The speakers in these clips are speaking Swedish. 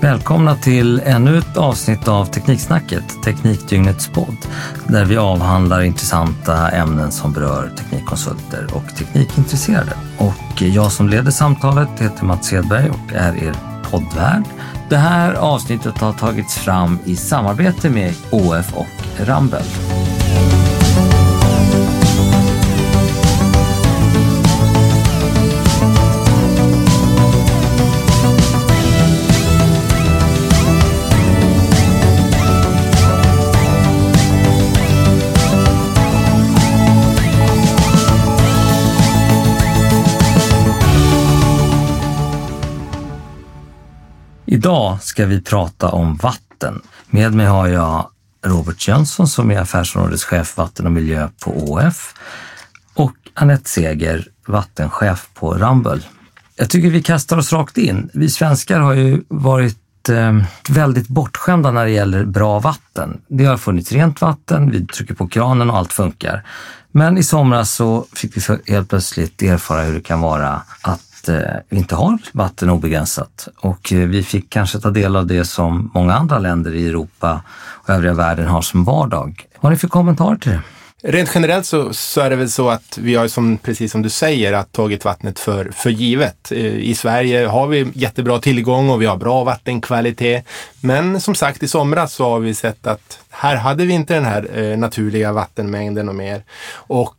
Välkomna till ännu ett avsnitt av Tekniksnacket, Teknikdygnets podd, där vi avhandlar intressanta ämnen som berör teknikkonsulter och teknikintresserade. Och jag som leder samtalet heter Mats Hedberg och är er poddvärd. Det här avsnittet har tagits fram i samarbete med OF och Ramboll. Idag ska vi prata om vatten. Med mig har jag Robert Jönsson som är affärsområdeschef vatten och miljö på ÅF och Annette Seger, vattenchef på Ramboll. Jag tycker vi kastar oss rakt in. Vi svenskar har ju varit eh, väldigt bortskämda när det gäller bra vatten. Det har funnits rent vatten, vi trycker på kranen och allt funkar. Men i somras så fick vi helt plötsligt erfara hur det kan vara att Eh, vi inte har vatten obegränsat. Och eh, vi fick kanske ta del av det som många andra länder i Europa och övriga världen har som vardag. Vad har ni för kommentarer till det? Rent generellt så, så, är det väl så att vi har, som, precis som du säger, att tagit vattnet för, för givet. Eh, I Sverige har vi jättebra tillgång och vi har bra vattenkvalitet. Men som sagt, i somras så har vi sett att här hade vi inte den här eh, naturliga vattenmängden och mer. Och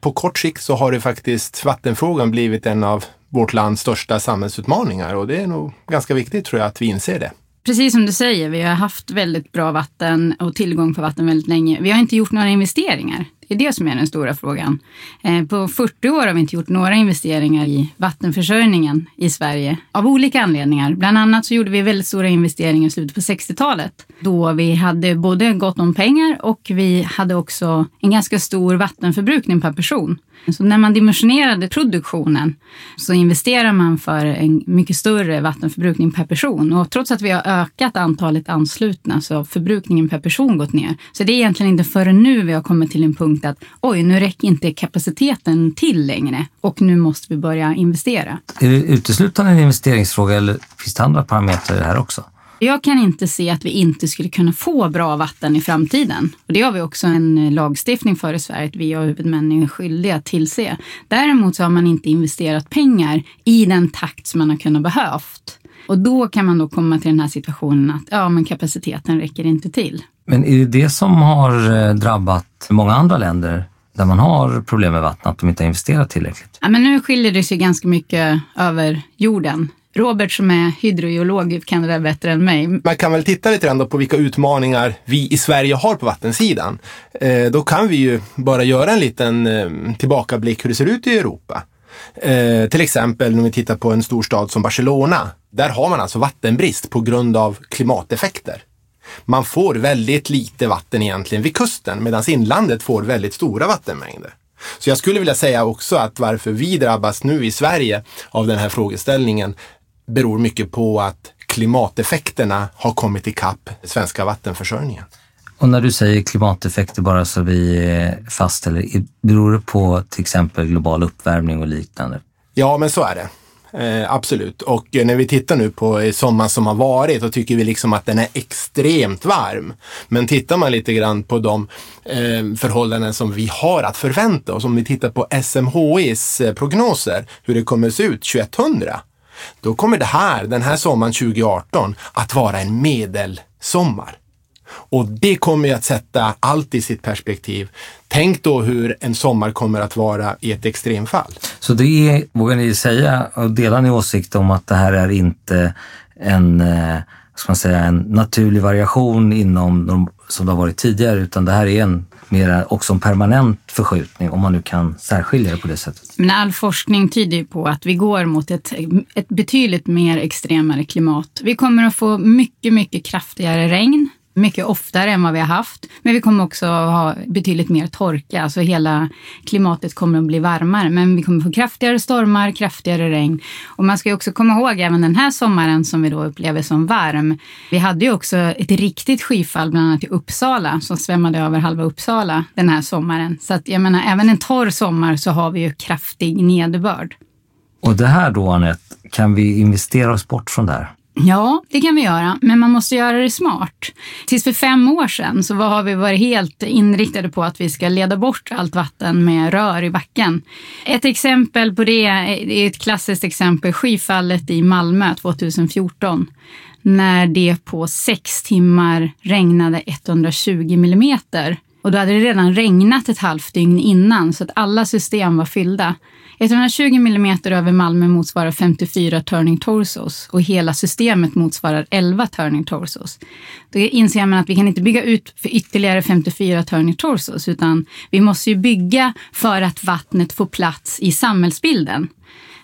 på kort sikt så har det faktiskt vattenfrågan blivit en av vårt lands största samhällsutmaningar och det är nog ganska viktigt tror jag att vi inser det. Precis som du säger, vi har haft väldigt bra vatten och tillgång på vatten väldigt länge. Vi har inte gjort några investeringar. Det är det som är den stora frågan. Eh, på 40 år har vi inte gjort några investeringar i vattenförsörjningen i Sverige av olika anledningar. Bland annat så gjorde vi väldigt stora investeringar i slutet på 60-talet då vi hade både gott om pengar och vi hade också en ganska stor vattenförbrukning per person. Så när man dimensionerade produktionen så investerar man för en mycket större vattenförbrukning per person. Och trots att vi har ökat antalet anslutna så har förbrukningen per person gått ner. Så det är egentligen inte förrän nu vi har kommit till en punkt att oj, nu räcker inte kapaciteten till längre och nu måste vi börja investera. Är det uteslutande en investeringsfråga eller finns det andra parametrar i det här också? Jag kan inte se att vi inte skulle kunna få bra vatten i framtiden. Och det har vi också en lagstiftning för i Sverige, att vi huvudmän är skyldiga att tillse. Däremot så har man inte investerat pengar i den takt som man har kunnat behövt. Och då kan man då komma till den här situationen att ja, men kapaciteten räcker inte till. Men är det det som har eh, drabbat många andra länder där man har problem med vatten, att de inte har investerat tillräckligt? Ja, men nu skiljer det sig ganska mycket över jorden. Robert som är hydrogeolog kan det där bättre än mig. Man kan väl titta lite grann på vilka utmaningar vi i Sverige har på vattensidan. Eh, då kan vi ju bara göra en liten eh, tillbakablick hur det ser ut i Europa. Eh, till exempel när vi tittar på en stor stad som Barcelona. Där har man alltså vattenbrist på grund av klimateffekter. Man får väldigt lite vatten egentligen vid kusten medan inlandet får väldigt stora vattenmängder. Så jag skulle vilja säga också att varför vi drabbas nu i Sverige av den här frågeställningen beror mycket på att klimateffekterna har kommit ikapp svenska vattenförsörjningen. Och när du säger klimateffekter bara så vi fastställer, beror det på till exempel global uppvärmning och liknande? Ja, men så är det. Eh, absolut. Och eh, när vi tittar nu på sommaren som har varit, då tycker vi liksom att den är extremt varm. Men tittar man lite grann på de eh, förhållanden som vi har att förvänta oss, om vi tittar på SMHIs eh, prognoser, hur det kommer att se ut 2100, då kommer det här, den här sommaren 2018, att vara en medelsommar. Och det kommer ju att sätta allt i sitt perspektiv. Tänk då hur en sommar kommer att vara i ett extremfall. Så det är, vågar ni säga, och delar ni åsikt om att det här är inte en, eh, ska man säga, en naturlig variation inom de, som det har varit tidigare, utan det här är en mer också en permanent förskjutning, om man nu kan särskilja det på det sättet. Men all forskning tyder ju på att vi går mot ett, ett betydligt mer extremare klimat. Vi kommer att få mycket, mycket kraftigare regn mycket oftare än vad vi har haft. Men vi kommer också ha betydligt mer torka, alltså hela klimatet kommer att bli varmare. Men vi kommer få kraftigare stormar, kraftigare regn. Och man ska ju också komma ihåg även den här sommaren som vi då upplever som varm. Vi hade ju också ett riktigt skyfall, bland annat i Uppsala, som svämmade över halva Uppsala den här sommaren. Så att jag menar, även en torr sommar så har vi ju kraftig nederbörd. Och det här då, Anette, kan vi investera oss bort från det här? Ja, det kan vi göra, men man måste göra det smart. Tills för fem år sedan så har vi varit helt inriktade på att vi ska leda bort allt vatten med rör i backen. Ett exempel på det är ett klassiskt exempel, skyfallet i Malmö 2014 när det på sex timmar regnade 120 millimeter. Och då hade det redan regnat ett halvt dygn innan så att alla system var fyllda. 120 millimeter över Malmö motsvarar 54 turning torsos och hela systemet motsvarar 11 turning torsos. Då inser man att vi kan inte bygga ut för ytterligare 54 turning torsos utan vi måste ju bygga för att vattnet får plats i samhällsbilden.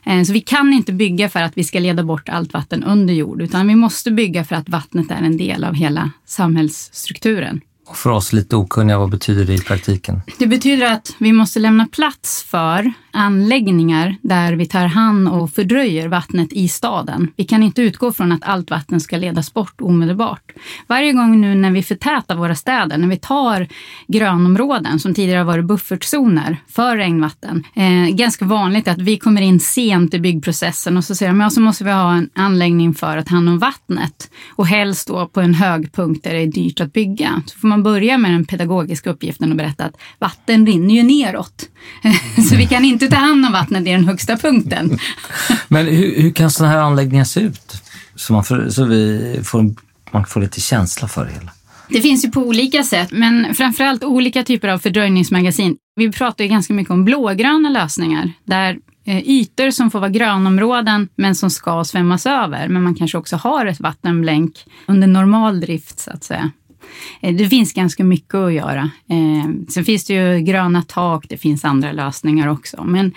Eh, så vi kan inte bygga för att vi ska leda bort allt vatten under jord, utan vi måste bygga för att vattnet är en del av hela samhällsstrukturen. Och för oss lite okunniga, vad betyder det i praktiken? Det betyder att vi måste lämna plats för anläggningar där vi tar hand och fördröjer vattnet i staden. Vi kan inte utgå från att allt vatten ska ledas bort omedelbart. Varje gång nu när vi förtätar våra städer, när vi tar grönområden som tidigare har varit buffertzoner för regnvatten, eh, ganska vanligt att vi kommer in sent i byggprocessen och så säger de, ja så måste vi ha en anläggning för att ta hand om vattnet och helst då på en hög punkt där det är dyrt att bygga. Så får man börja med den pedagogiska uppgiften och berätta att vatten rinner ju neråt. så vi kan inte ta hand om vattnet i den högsta punkten. Men hur, hur kan sådana här anläggningar se ut? Så, man får, så vi får, man får lite känsla för det hela. Det finns ju på olika sätt, men framförallt olika typer av fördröjningsmagasin. Vi pratar ju ganska mycket om blågröna lösningar där eh, ytor som får vara grönområden men som ska svämmas över. Men man kanske också har ett vattenblänk under normal drift så att säga. Eh, det finns ganska mycket att göra. Eh, sen finns det ju gröna tak, det finns andra lösningar också. Men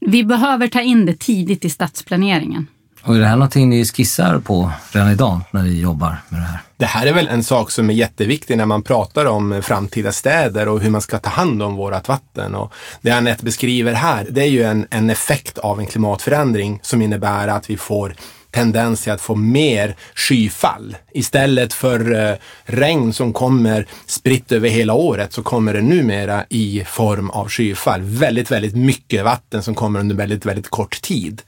vi behöver ta in det tidigt i stadsplaneringen. Och är det här någonting ni skissar på redan idag när ni jobbar med det här? Det här är väl en sak som är jätteviktig när man pratar om framtida städer och hur man ska ta hand om vårt vatten. Och det Anette beskriver här, det är ju en, en effekt av en klimatförändring som innebär att vi får tendens till att få mer skyfall. Istället för eh, regn som kommer spritt över hela året så kommer det numera i form av skyfall. Väldigt, väldigt mycket vatten som kommer under väldigt, väldigt kort tid.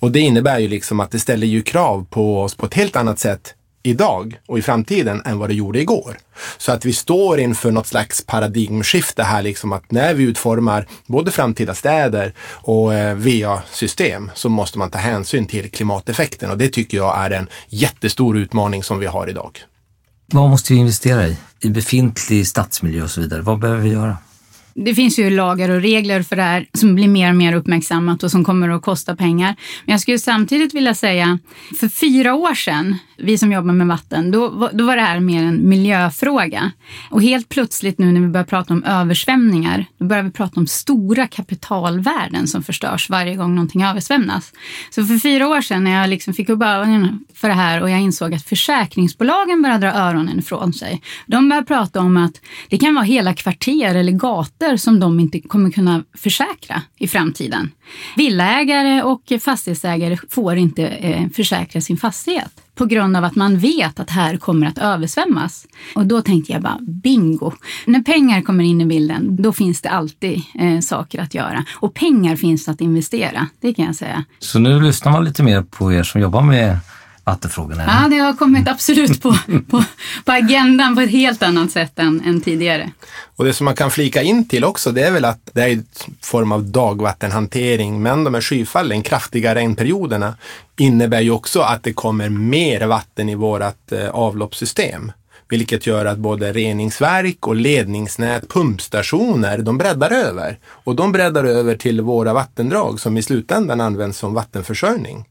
Och det innebär ju liksom att det ställer ju krav på oss på ett helt annat sätt idag och i framtiden än vad det gjorde igår. Så att vi står inför något slags paradigmskifte här, liksom att när vi utformar både framtida städer och eh, VA-system så måste man ta hänsyn till klimateffekten och det tycker jag är en jättestor utmaning som vi har idag. Vad måste vi investera i? I befintlig stadsmiljö och så vidare. Vad behöver vi göra? Det finns ju lagar och regler för det här som blir mer och mer uppmärksammat och som kommer att kosta pengar. Men jag skulle samtidigt vilja säga, för fyra år sedan, vi som jobbar med vatten, då, då var det här mer en miljöfråga. Och helt plötsligt nu när vi börjar prata om översvämningar, då börjar vi prata om stora kapitalvärden som förstörs varje gång någonting översvämnas. Så för fyra år sedan när jag liksom fick upp ögonen för det här och jag insåg att försäkringsbolagen började dra öronen ifrån sig. De började prata om att det kan vara hela kvarter eller gator skatter som de inte kommer kunna försäkra i framtiden. Villaägare och fastighetsägare får inte eh, försäkra sin fastighet på grund av att man vet att här kommer att översvämmas. Och då tänkte jag bara bingo! När pengar kommer in i bilden, då finns det alltid eh, saker att göra. Och pengar finns att investera, det kan jag säga. Så nu lyssnar man lite mer på er som jobbar med vattenfrågorna? Ja, det har kommit absolut på, på, på agendan på ett helt annat sätt än, än, tidigare. Och det som man kan flika in till också, det är väl att det är en form av dagvattenhantering, men de här skyfallen, kraftiga regnperioderna, innebär ju också att det kommer mer vatten i vårt eh, avloppssystem vilket gör att både reningsverk och ledningsnät, pumpstationer, de breddar över. Och de breddar över till våra vattendrag som i slutändan används som vattenförsörjning.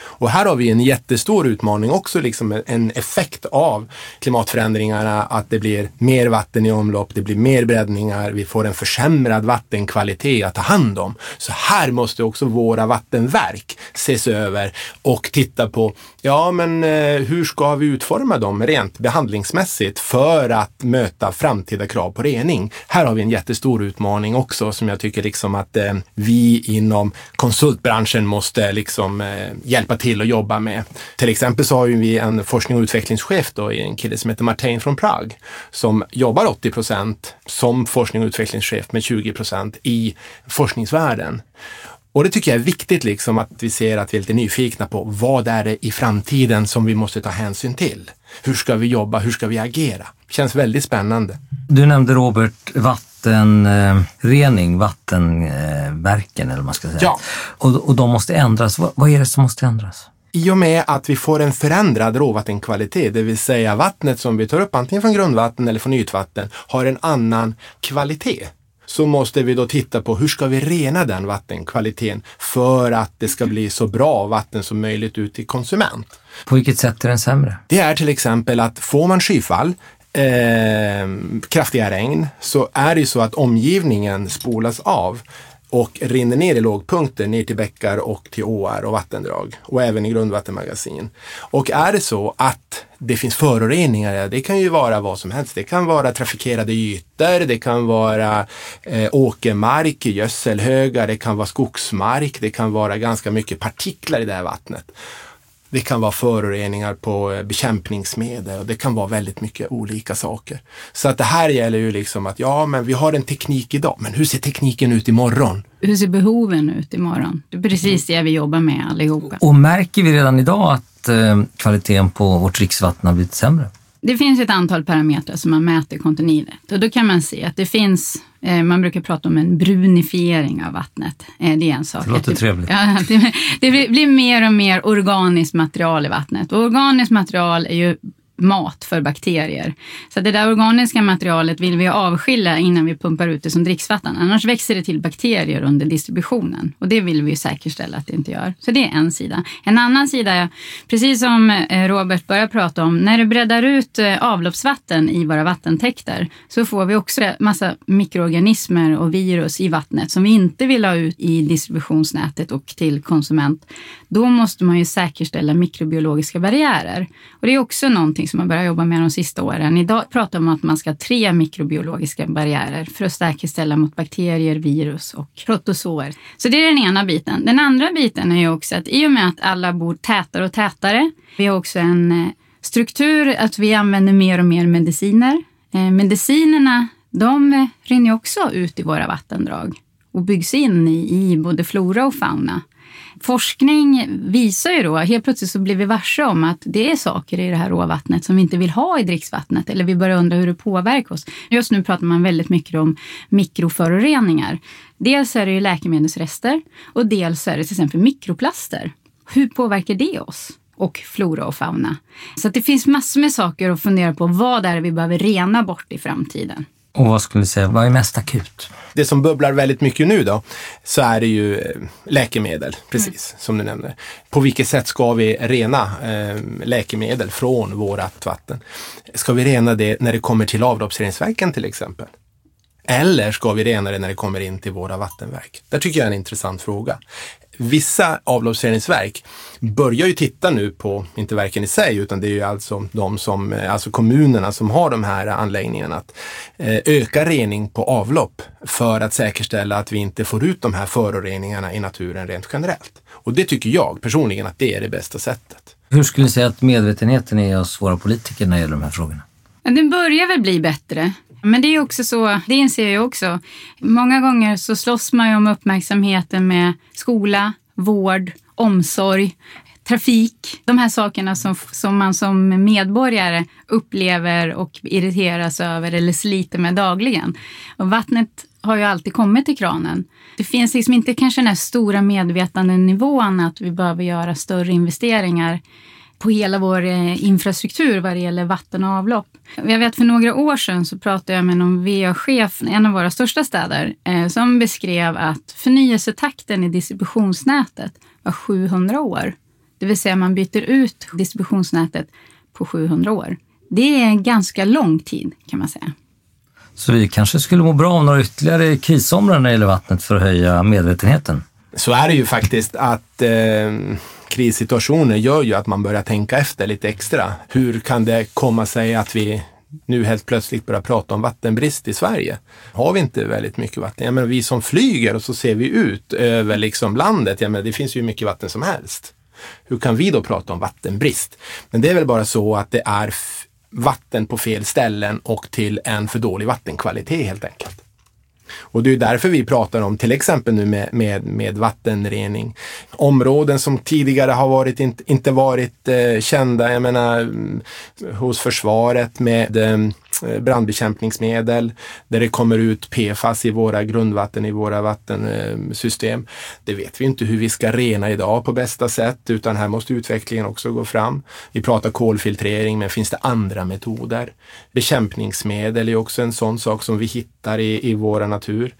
Och här har vi en jättestor utmaning också, liksom en effekt av klimatförändringarna, att det blir mer vatten i omlopp, det blir mer breddningar, vi får en försämrad vattenkvalitet att ta hand om. Så här måste också våra vattenverk ses över och titta på, ja men eh, hur ska vi utforma dem rent behandlingsmässigt för att möta framtida krav på rening? Här har vi en jättestor utmaning också som jag tycker liksom att eh, vi inom konsultbranschen måste liksom eh, hjälpa till och jobba med. Till exempel så har vi en forskning och utvecklingschef då, en kille som heter Martin från Prag som jobbar 80 procent som forskning och utvecklingschef med 20 procent i forskningsvärlden. Och det tycker jag är viktigt liksom att vi ser att vi är lite nyfikna på vad är det i framtiden som vi måste ta hänsyn till? Hur ska vi jobba? Hur ska vi agera? Känns väldigt spännande. Du nämnde Robert vattenrening, vattenverken eller vad man ska säga. Ja. Och, och de måste ändras. Vad, vad är det som måste ändras? I och med att vi får en förändrad råvattenkvalitet, det vill säga vattnet som vi tar upp antingen från grundvatten eller från ytvatten, har en annan kvalitet så måste vi då titta på hur ska vi rena den vattenkvaliteten för att det ska bli så bra vatten som möjligt ut till konsument. På vilket sätt är den sämre? Det är till exempel att får man skyfall, eh, kraftiga regn, så är det ju så att omgivningen spolas av och rinner ner i lågpunkter, ner till bäckar och till åar och vattendrag och även i grundvattenmagasin. Och är det så att det finns föroreningar, det kan ju vara vad som helst. Det kan vara trafikerade ytor, det kan vara eh, åkermark, gödselhögar, det kan vara skogsmark, det kan vara ganska mycket partiklar i det här vattnet. Det kan vara föroreningar på eh, bekämpningsmedel och det kan vara väldigt mycket olika saker. Så att det här gäller ju liksom att ja, men vi har en teknik idag, men hur ser tekniken ut imorgon? Hur ser behoven ut imorgon? Det är precis det vi jobbar med allihopa. Och märker vi redan idag att eh, kvaliteten på vårt dricksvatten har blivit sämre? Det finns ett antal parametrar som man mäter kontinuerligt och då kan man se att det finns, eh, man brukar prata om en brunifiering av vattnet. Eh, det är en sak. Det låter trevligt. Ja, det, det blir, blir mer och mer organiskt material i vattnet. Och organiskt material är ju mat för bakterier. Så det där organiska materialet vill vi avskilja innan vi pumpar ut det som dricksvatten. Annars växer det till bakterier under distributionen och det vill vi säkerställa att det inte gör. Så det är en sida. En annan sida är, precis som eh, Robert började prata om, när du breddar ut eh, avloppsvatten i våra vattentäkter så får vi också massa mikroorganismer och virus i vattnet som vi inte vill ha ut i distributionsnätet och till konsument. Då måste man ju säkerställa mikrobiologiska barriärer. Och det är också någonting som man börjar jobba med de sista åren. Idag pratar man om att man ska ha tre mikrobiologiska barriärer för att säkerställa mot bakterier, virus och protozoer. Så det är den ena biten. Den andra biten är ju också att i och med att alla bor tätare och tätare, vi har också en eh, struktur att vi använder mer och mer mediciner. Eh, medicinerna, de rinner också ut i våra vattendrag och byggs in i, i både flora och fauna. Forskning visar ju då, helt plötsligt så blir vi varse om att det är saker i det här råvattnet som vi inte vill ha i dricksvattnet eller vi börjar undra hur det påverkar oss. Just nu pratar man väldigt mycket om mikroföroreningar. Dels är det ju läkemedelsrester och dels är det till exempel mikroplaster. Hur påverkar det oss? och flora och fauna. Så det finns massor med saker att fundera på. Vad är det vi behöver rena bort i framtiden? Och vad skulle du säga, vad är mest akut? Det som bubblar väldigt mycket nu då, så är det ju eh, läkemedel, precis mm. som du nämnde. På vilket sätt ska vi rena eh, läkemedel från vårat vatten? Ska vi rena det när det kommer till avloppsreningsverken till exempel? Eller ska vi rena det när det kommer in till våra vattenverk? Det tycker jag är en intressant fråga vissa avloppsreningsverk börjar ju titta nu på, inte verken i sig, utan det är ju alltså de som, eh, alltså kommunerna som har de här anläggningarna, att eh, öka rening på avlopp för att säkerställa att vi inte får ut de här föroreningarna i naturen rent generellt. Och det tycker jag personligen att det är det bästa sättet. Hur skulle du säga att medvetenheten är hos våra politiker när det gäller de här frågorna? Den börjar väl bli bättre. Men det är också så, det inser jag också. Många gånger så slåss man ju om uppmärksamheten med skola, vård, omsorg, trafik. De här sakerna som, som man som medborgare upplever och irriteras över eller sliter med dagligen. Och vattnet har ju alltid kommit till kranen. Det finns liksom inte kanske den här stora medvetandenivån att vi behöver göra större investeringar på hela vår eh, infrastruktur vad det gäller vatten och avlopp. Jag vet för några år sedan så pratade jag med någon VA-chef i en av våra största städer eh, som beskrev att förnyelsetakten i distributionsnätet var 700 år. Det vill säga man byter ut distributionsnätet på 700 år. Det är en ganska lång tid kan man säga. Så vi kanske skulle må bra av några ytterligare krissomrar när det gäller vattnet för att höja medvetenheten? Så är det ju faktiskt att eh krissituationer gör ju att man börjar tänka efter lite extra. Hur kan det komma sig att vi nu helt plötsligt börjar prata om vattenbrist i Sverige? Har vi inte väldigt mycket vatten? Jag menar, vi som flyger och så ser vi ut över liksom landet, jag menar, det finns ju mycket vatten som helst. Hur kan vi då prata om vattenbrist? Men det är väl bara så att det är vatten på fel ställen och till en för dålig vattenkvalitet helt enkelt. Och det är därför vi pratar om till exempel nu med, med, med vattenrening. Områden som tidigare har varit, inte, inte varit eh, kända, jag menar mm, hos försvaret med eh, Eh, brandbekämpningsmedel, där det kommer ut PFAS i våra grundvatten, i våra vattensystem. Det vet vi inte hur vi ska rena idag på bästa sätt, utan här måste utvecklingen också gå fram. Vi pratar kolfiltrering, men finns det andra metoder? Bekämpningsmedel är också en sån sak som vi hittar i, i våra natur.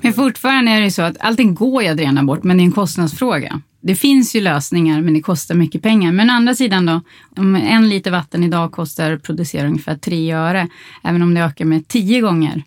Men fortfarande är det så att allting går ju att rena bort, men det är en kostnadsfråga. Det finns ju lösningar, men det kostar mycket pengar. Men å andra sidan då, om en liter vatten idag kostar att producera ungefär 3 öre, även om det ökar med 10 gånger,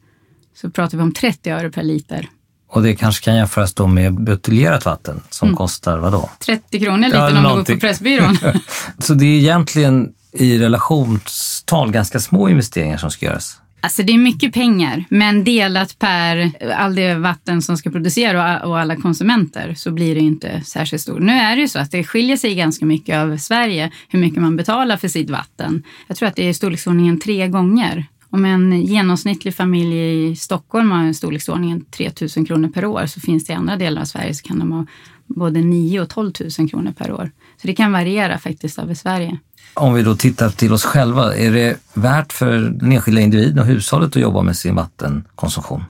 så pratar vi om 30 öre per liter. Och det kanske kan jämföras då med buteljerat vatten som mm. kostar vadå? 30 kronor liten ja, om någonting. du går på Pressbyrån. så det är egentligen i relationstal ganska små investeringar som ska göras? Alltså det är mycket pengar, men delat per all det vatten som ska producera och alla konsumenter så blir det inte särskilt stort. Nu är det ju så att det skiljer sig ganska mycket av Sverige hur mycket man betalar för sitt vatten. Jag tror att det är i storleksordningen tre gånger. Om en genomsnittlig familj i Stockholm har en storleksordningen 3 000 kronor per år så finns det i andra delar av Sverige så kan de ha både 9 och 12 000 kronor per år. Så det kan variera faktiskt över Sverige. Om vi då tittar till oss själva, är det värt för den enskilda individen och hushållet att jobba med sin vattenkonsumtion?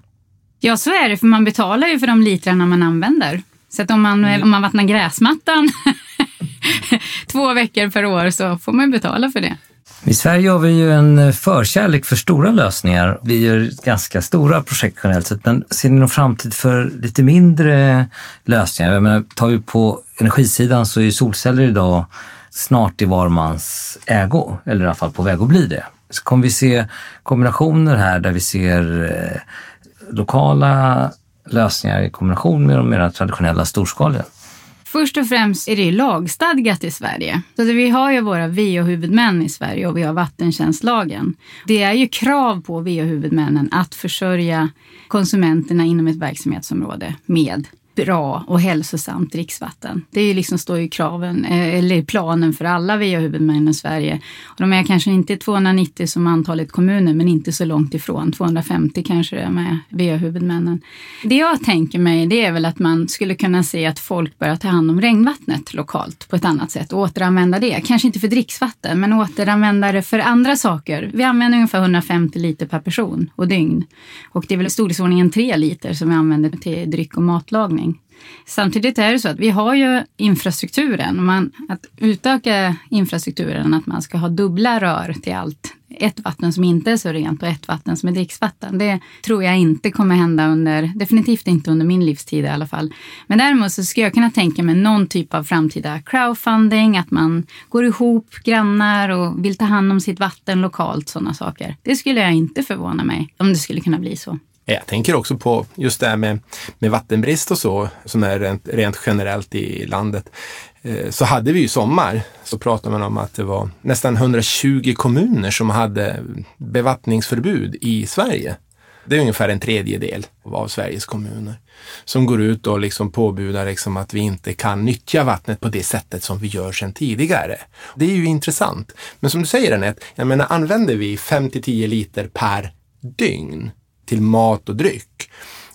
Ja, så är det, för man betalar ju för de litrarna man använder. Så att om man, mm. om man vattnar gräsmattan två veckor per år så får man betala för det. I Sverige har vi ju en förkärlek för stora lösningar. Vi gör ganska stora projekt generellt sett, men ser ni någon framtid för lite mindre lösningar? Jag menar, tar vi på energisidan så är ju solceller idag snart i var mans ägo, eller i alla fall på väg att bli det. Så kommer vi se kombinationer här där vi ser eh, lokala lösningar i kombination med de mer traditionella storskaliga. Först och främst är det lagstadgat i Sverige. Så vi har ju våra VA-huvudmän i Sverige och vi har vattentjänstlagen. Det är ju krav på VA-huvudmännen att försörja konsumenterna inom ett verksamhetsområde med bra och hälsosamt dricksvatten. Det är ju liksom, står ju kraven, eh, eller planen för alla VA-huvudmän i Sverige. Och de är kanske inte 290 som antalet kommuner, men inte så långt ifrån. 250 kanske det är med VA-huvudmännen. Det jag tänker mig, det är väl att man skulle kunna se att folk börjar ta hand om regnvattnet lokalt på ett annat sätt och återanvända det. Kanske inte för dricksvatten, men återanvända det för andra saker. Vi använder ungefär 150 liter per person och dygn. Och det är väl i storleksordningen 3 liter som vi använder till dryck och matlagning. Samtidigt är det så att vi har ju infrastrukturen. Man, att utöka infrastrukturen, att man ska ha dubbla rör till allt. Ett vatten som inte är så rent och ett vatten som är dricksvatten. Det tror jag inte kommer hända under, definitivt inte under min livstid i alla fall. Men däremot så skulle jag kunna tänka mig någon typ av framtida crowdfunding, att man går ihop grannar och vill ta hand om sitt vatten lokalt, sådana saker. Det skulle jag inte förvåna mig om det skulle kunna bli så. Jag tänker också på just det här med, med vattenbrist och så, som är rent, rent generellt i landet. Eh, så hade vi ju sommar, så pratade man om att det var nästan 120 kommuner som hade bevattningsförbud i Sverige. Det är ungefär en tredjedel av Sveriges kommuner som går ut och liksom påbudar liksom att vi inte kan nyttja vattnet på det sättet som vi gör sedan tidigare. Det är ju intressant. Men som du säger Anette, jag menar använder vi 5 till 10 liter per dygn till mat och dryck.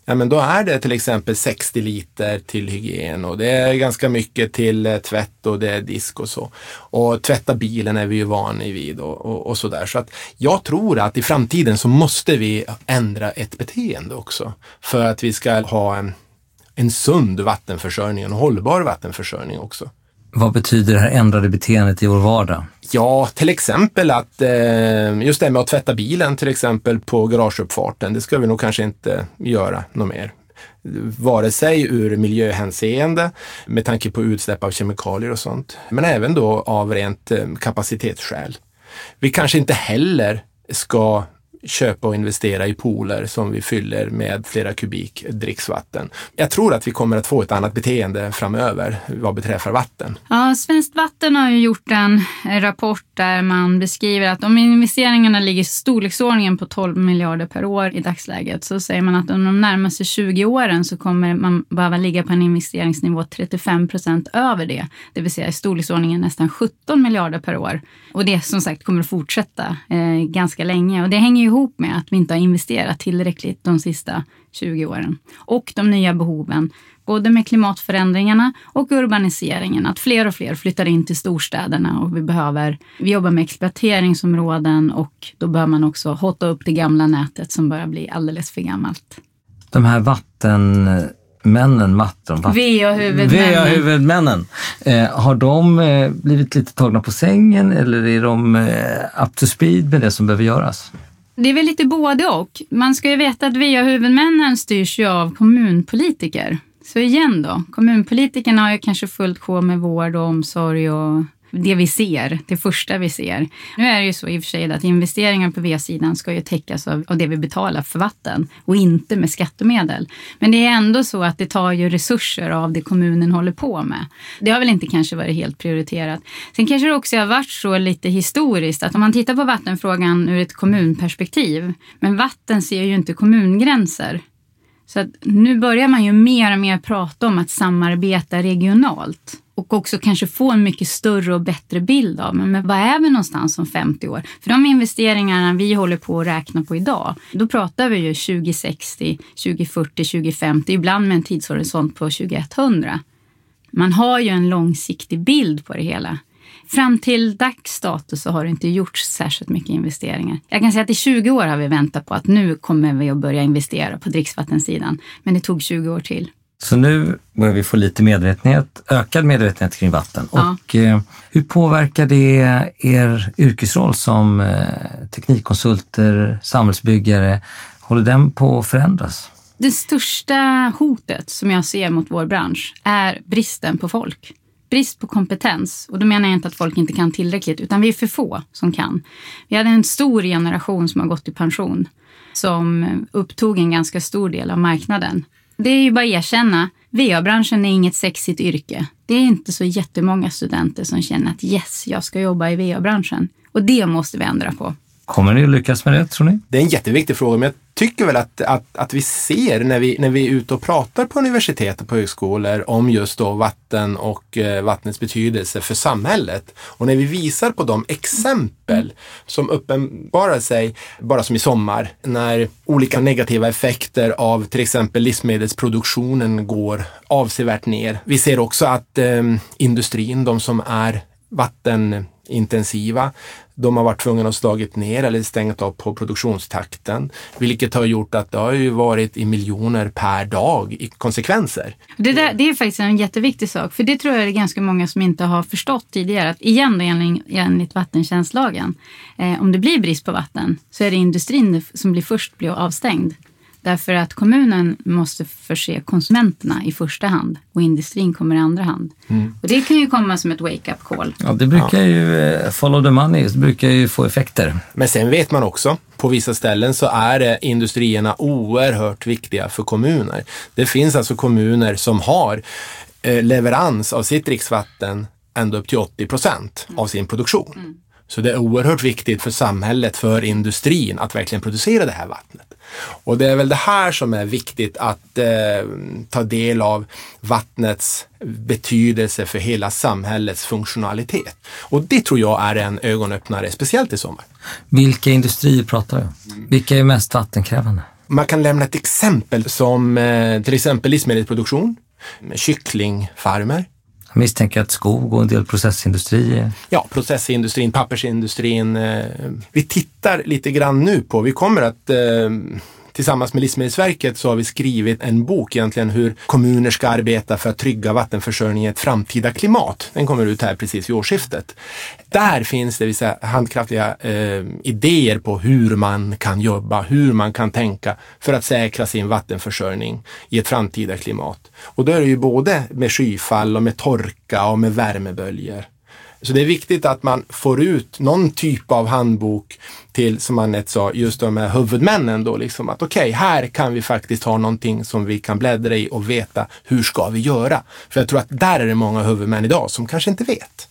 Ja, men då är det till exempel 60 liter till hygien och det är ganska mycket till eh, tvätt och det är disk och så. Och tvätta bilen är vi ju vana vid och, och, och så där. Så att jag tror att i framtiden så måste vi ändra ett beteende också för att vi ska ha en, en sund vattenförsörjning, en hållbar vattenförsörjning också. Vad betyder det här ändrade beteendet i vår vardag? Ja, till exempel att eh, just det med att tvätta bilen till exempel på garageuppfarten, det ska vi nog kanske inte göra något mer. Vare sig ur miljöhänseende med tanke på utsläpp av kemikalier och sånt, men även då av rent eh, kapacitetsskäl. Vi kanske inte heller ska köpa och investera i pooler som vi fyller med flera kubik dricksvatten. Jag tror att vi kommer att få ett annat beteende framöver vad beträffar vatten. Ja, Svenskt Vatten har ju gjort en rapport där man beskriver att om investeringarna ligger i storleksordningen på 12 miljarder per år i dagsläget så säger man att under de närmaste 20 åren så kommer man behöva ligga på en investeringsnivå 35 procent över det, det vill säga i storleksordningen nästan 17 miljarder per år. Och det som sagt kommer att fortsätta eh, ganska länge och det hänger ju ihop med att vi inte har investerat tillräckligt de sista 20 åren. Och de nya behoven, både med klimatförändringarna och urbaniseringen. Att fler och fler flyttar in till storstäderna och vi behöver, vi jobbar med exploateringsområden och då behöver man också hotta upp det gamla nätet som börjar bli alldeles för gammalt. De här vattenmännen, vatten, vatten, VA-huvudmännen. VA-huvudmännen. Eh, har de eh, blivit lite tagna på sängen eller är de eh, up to speed med det som behöver göras? Det är väl lite både och. Man ska ju veta att VA-huvudmännen styrs ju av kommunpolitiker. Så igen då, kommunpolitikerna har ju kanske fullt sjå med vård och omsorg och det vi ser, det första vi ser. Nu är det ju så i och för sig att investeringar på V-sidan ska ju täckas av, av det vi betalar för vatten och inte med skattemedel. Men det är ändå så att det tar ju resurser av det kommunen håller på med. Det har väl inte kanske varit helt prioriterat. Sen kanske det också har varit så lite historiskt att om man tittar på vattenfrågan ur ett kommunperspektiv, men vatten ser ju inte kommungränser. Så att nu börjar man ju mer och mer prata om att samarbeta regionalt och också kanske få en mycket större och bättre bild av men vad är vi någonstans om 50 år? För de investeringarna vi håller på att räkna på idag, då pratar vi ju 2060, 2040, 2050, ibland med en tidshorisont på 2100. Man har ju en långsiktig bild på det hela. Fram till dags dato så har det inte gjorts särskilt mycket investeringar. Jag kan säga att i 20 år har vi väntat på att nu kommer vi att börja investera på dricksvattensidan. Men det tog 20 år till. Så nu börjar vi få lite medvetenhet, ökad medvetenhet kring vatten. Ja. Och eh, hur påverkar det er yrkesroll som eh, teknikkonsulter, samhällsbyggare? Håller den på att förändras? Det största hotet som jag ser mot vår bransch är bristen på folk. Brist på kompetens. Och då menar jag inte att folk inte kan tillräckligt, utan vi är för få som kan. Vi hade en stor generation som har gått i pension som upptog en ganska stor del av marknaden. Det är ju bara att erkänna, VA-branschen är inget sexigt yrke. Det är inte så jättemånga studenter som känner att yes, jag ska jobba i VA-branschen. Och det måste vi ändra på. Kommer ni att lyckas med det, tror ni? Det är en jätteviktig fråga, men jag tycker väl att, att, att vi ser när vi, när vi är ute och pratar på universitet och på högskolor om just då vatten och eh, vattnets betydelse för samhället. Och när vi visar på de exempel som uppenbarar sig, bara som i sommar, när olika negativa effekter av till exempel livsmedelsproduktionen går avsevärt ner. Vi ser också att eh, industrin, de som är vatten intensiva, de har varit tvungna att slagit ner eller stängt av på produktionstakten, vilket har gjort att det har ju varit i miljoner per dag i konsekvenser. Det, där, det är faktiskt en jätteviktig sak, för det tror jag det är ganska många som inte har förstått tidigare. Att igen då, enligt, enligt vattentjänstlagen, eh, om det blir brist på vatten så är det industrin som blir först blir avstängd. Därför att kommunen måste förse konsumenterna i första hand och industrin kommer i andra hand. Och det kan ju komma som ett wake-up call. Ja, det brukar ju, eh, follow the money, det brukar ju få effekter. Men sen vet man också, på vissa ställen så är industrierna oerhört viktiga för kommuner. Det finns alltså kommuner som har eh, leverans av sitt dricksvatten ända upp till 80 procent av sin produktion. Så det är oerhört viktigt för samhället, för industrin att verkligen producera det här vattnet. Och det är väl det här som är viktigt att eh, ta del av vattnets betydelse för hela samhällets funktionalitet. Och det tror jag är en ögonöppnare, speciellt i sommar. Vilka industrier pratar vi om? Vilka är mest vattenkrävande? Man kan lämna ett exempel som eh, till exempel livsmedelsproduktion, kycklingfarmer, jag misstänker att skog och en del processindustrier. ja, processindustrin, pappersindustrin. Eh, vi tittar lite grann nu på, vi kommer att eh, Tillsammans med Livsmedelsverket så har vi skrivit en bok egentligen hur kommuner ska arbeta för att trygga vattenförsörjningen i ett framtida klimat. Den kommer ut här precis vid årsskiftet. Där finns det vissa handkraftiga eh, idéer på hur man kan jobba, hur man kan tänka för att säkra sin vattenförsörjning i ett framtida klimat. Och då är det ju både med skyfall och med torka och med värmeböljor. Så det är viktigt att man får ut någon typ av handbok till, som Anette sa, just de här huvudmännen då, liksom att okej, här kan vi faktiskt ha någonting som vi kan bläddra i och veta hur ska vi göra? För jag tror att där är det många huvudmän idag som kanske inte vet.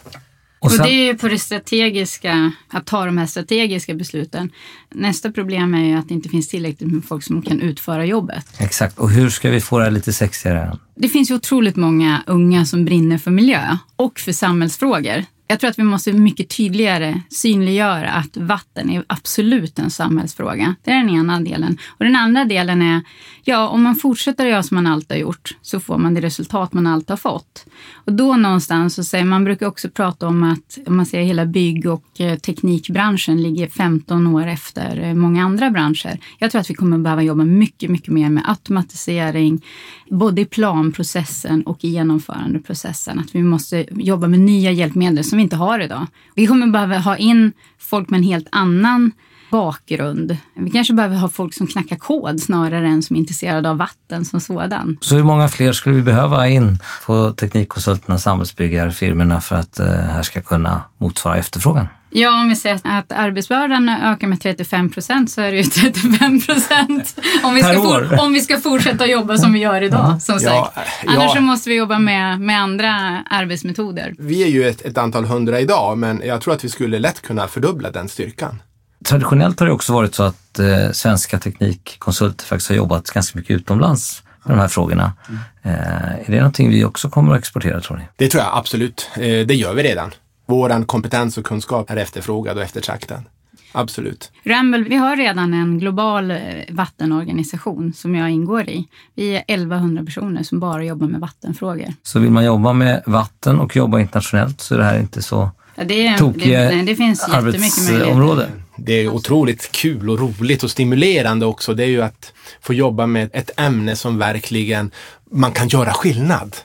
Och Och sen, det är ju på det strategiska, att ta de här strategiska besluten. Nästa problem är ju att det inte finns tillräckligt med folk som kan utföra jobbet. exakt. Och hur ska vi få det lite sexigare? Det finns ju otroligt många unga som brinner för miljö och för samhällsfrågor. Jag tror att vi måste mycket tydligare synliggöra att vatten är absolut en samhällsfråga. Det är den ena delen. Och den andra delen är, ja, om man fortsätter att göra som man alltid har gjort så får man det resultat man alltid har fått. Och då någonstans så säger man brukar också prata om att om man ser hela bygg och eh, teknikbranschen ligger 15 år efter eh, många andra branscher. Jag tror att vi kommer behöva jobba mycket, mycket mer med automatisering, både i planprocessen och i genomförandeprocessen. Att vi måste jobba med nya hjälpmedel som vi inte har idag. Vi kommer behöva ha in folk med en helt annan bakgrund. Vi kanske behöver ha folk som knackar kod snarare än som är intresserade av vatten som sådan. Så hur många fler skulle vi behöva in på teknikkonsulterna, samhällsbyggarfirmorna för att det eh, här ska kunna motsvara efterfrågan? Ja, om vi säger att arbetsbördan ökar med 35 procent så är det ju 35 procent om, vi ska om vi ska fortsätta jobba som vi gör idag. Som sagt. Ja, Annars ja. så måste vi jobba med, med andra arbetsmetoder. Vi är ju ett, ett antal hundra idag, men jag tror att vi skulle lätt kunna fördubbla den styrkan. Traditionellt har det också varit så att eh, svenska teknikkonsulter faktiskt har jobbat ganska mycket utomlands med de här frågorna. Mm. Eh, är det någonting vi också kommer att exportera tror ni? Det tror jag absolut. Eh, det gör vi redan. Våran kompetens och kunskap är efterfrågad och eftertraktad. Absolut. Ramble, vi har redan en global eh, vattenorganisation som jag ingår i. Vi är 1100 personer som bara jobbar med vattenfrågor. Så vill man jobba med vatten och jobba internationellt så är det här inte så ja, det, är, tokiga det, det finns arbetsområde? Det är otroligt kul och roligt och stimulerande också. Det är ju att få jobba med ett ämne som verkligen man kan göra skillnad.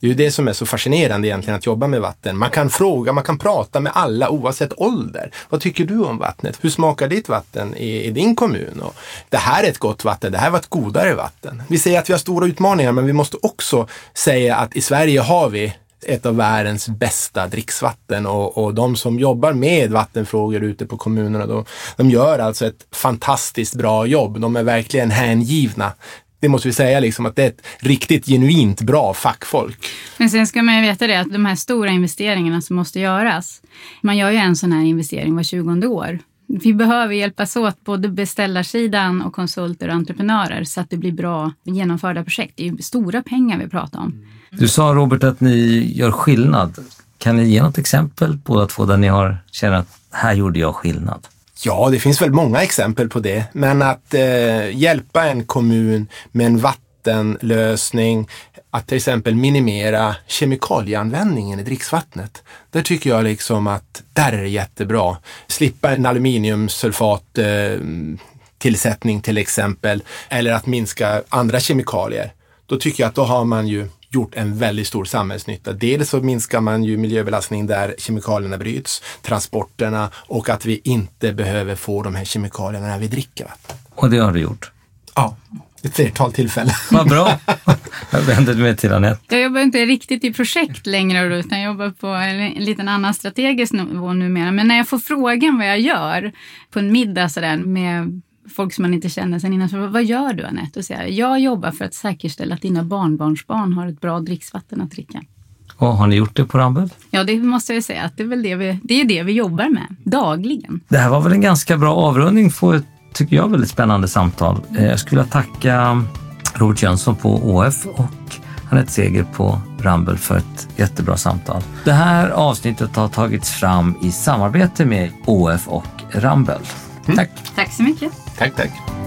Det är ju det som är så fascinerande egentligen att jobba med vatten. Man kan fråga, man kan prata med alla oavsett ålder. Vad tycker du om vattnet? Hur smakar ditt vatten i, i din kommun? Och det här är ett gott vatten, det här var ett godare vatten. Vi säger att vi har stora utmaningar men vi måste också säga att i Sverige har vi ett av världens bästa dricksvatten och, och de som jobbar med vattenfrågor ute på kommunerna, de, de gör alltså ett fantastiskt bra jobb. De är verkligen hängivna det måste vi säga, liksom, att det är ett riktigt genuint bra fackfolk. Men sen ska man ju veta det att de här stora investeringarna som måste göras, man gör ju en sån här investering var 20 år. Vi behöver hjälpas åt, både beställarsidan och konsulter och entreprenörer, så att det blir bra genomförda projekt. Det är ju stora pengar vi pratar om. Du sa Robert att ni gör skillnad. Kan ni ge något exempel båda två där ni har känner att här gjorde jag skillnad? Ja, det finns väl många exempel på det. Men att eh, hjälpa en kommun med en vattenlösning, att till exempel minimera kemikalieanvändningen i dricksvattnet. Där tycker jag liksom att där är det jättebra. Slippa en aluminiumsulfat eh, tillsättning till exempel, eller att minska andra kemikalier. Då tycker jag att då har man ju gjort en väldigt stor samhällsnytta. Dels så minskar man ju miljöbelastning där kemikalierna bryts, transporterna och att vi inte behöver få de här kemikalierna när vi dricker vatten. Och det har du gjort? Ja, ett flertal tillfällen. Vad bra! Jag vänder mig till Anette. Jag jobbar inte riktigt i projekt längre utan jag jobbar på en liten annan strategisk nivå numera. Men när jag får frågan vad jag gör på en middag sådär med folk som man inte känner sen innan. Så, vad gör du Anette? Och säger, jag jobbar för att säkerställa att dina barnbarnsbarn har ett bra dricksvatten att dricka. Och har ni gjort det på Ramböll? Ja, det måste jag säga. Att det, är väl det, vi, det är det vi jobbar med dagligen. Det här var väl en ganska bra avrundning på ett, tycker jag, väldigt spännande samtal. Eh, jag skulle vilja tacka Robert Jönsson på ÅF och Anette Seger på Rumble för ett jättebra samtal. Det här avsnittet har tagits fram i samarbete med ÅF och Rumble. Mm. Tack! Tack så mycket! Tak, tak.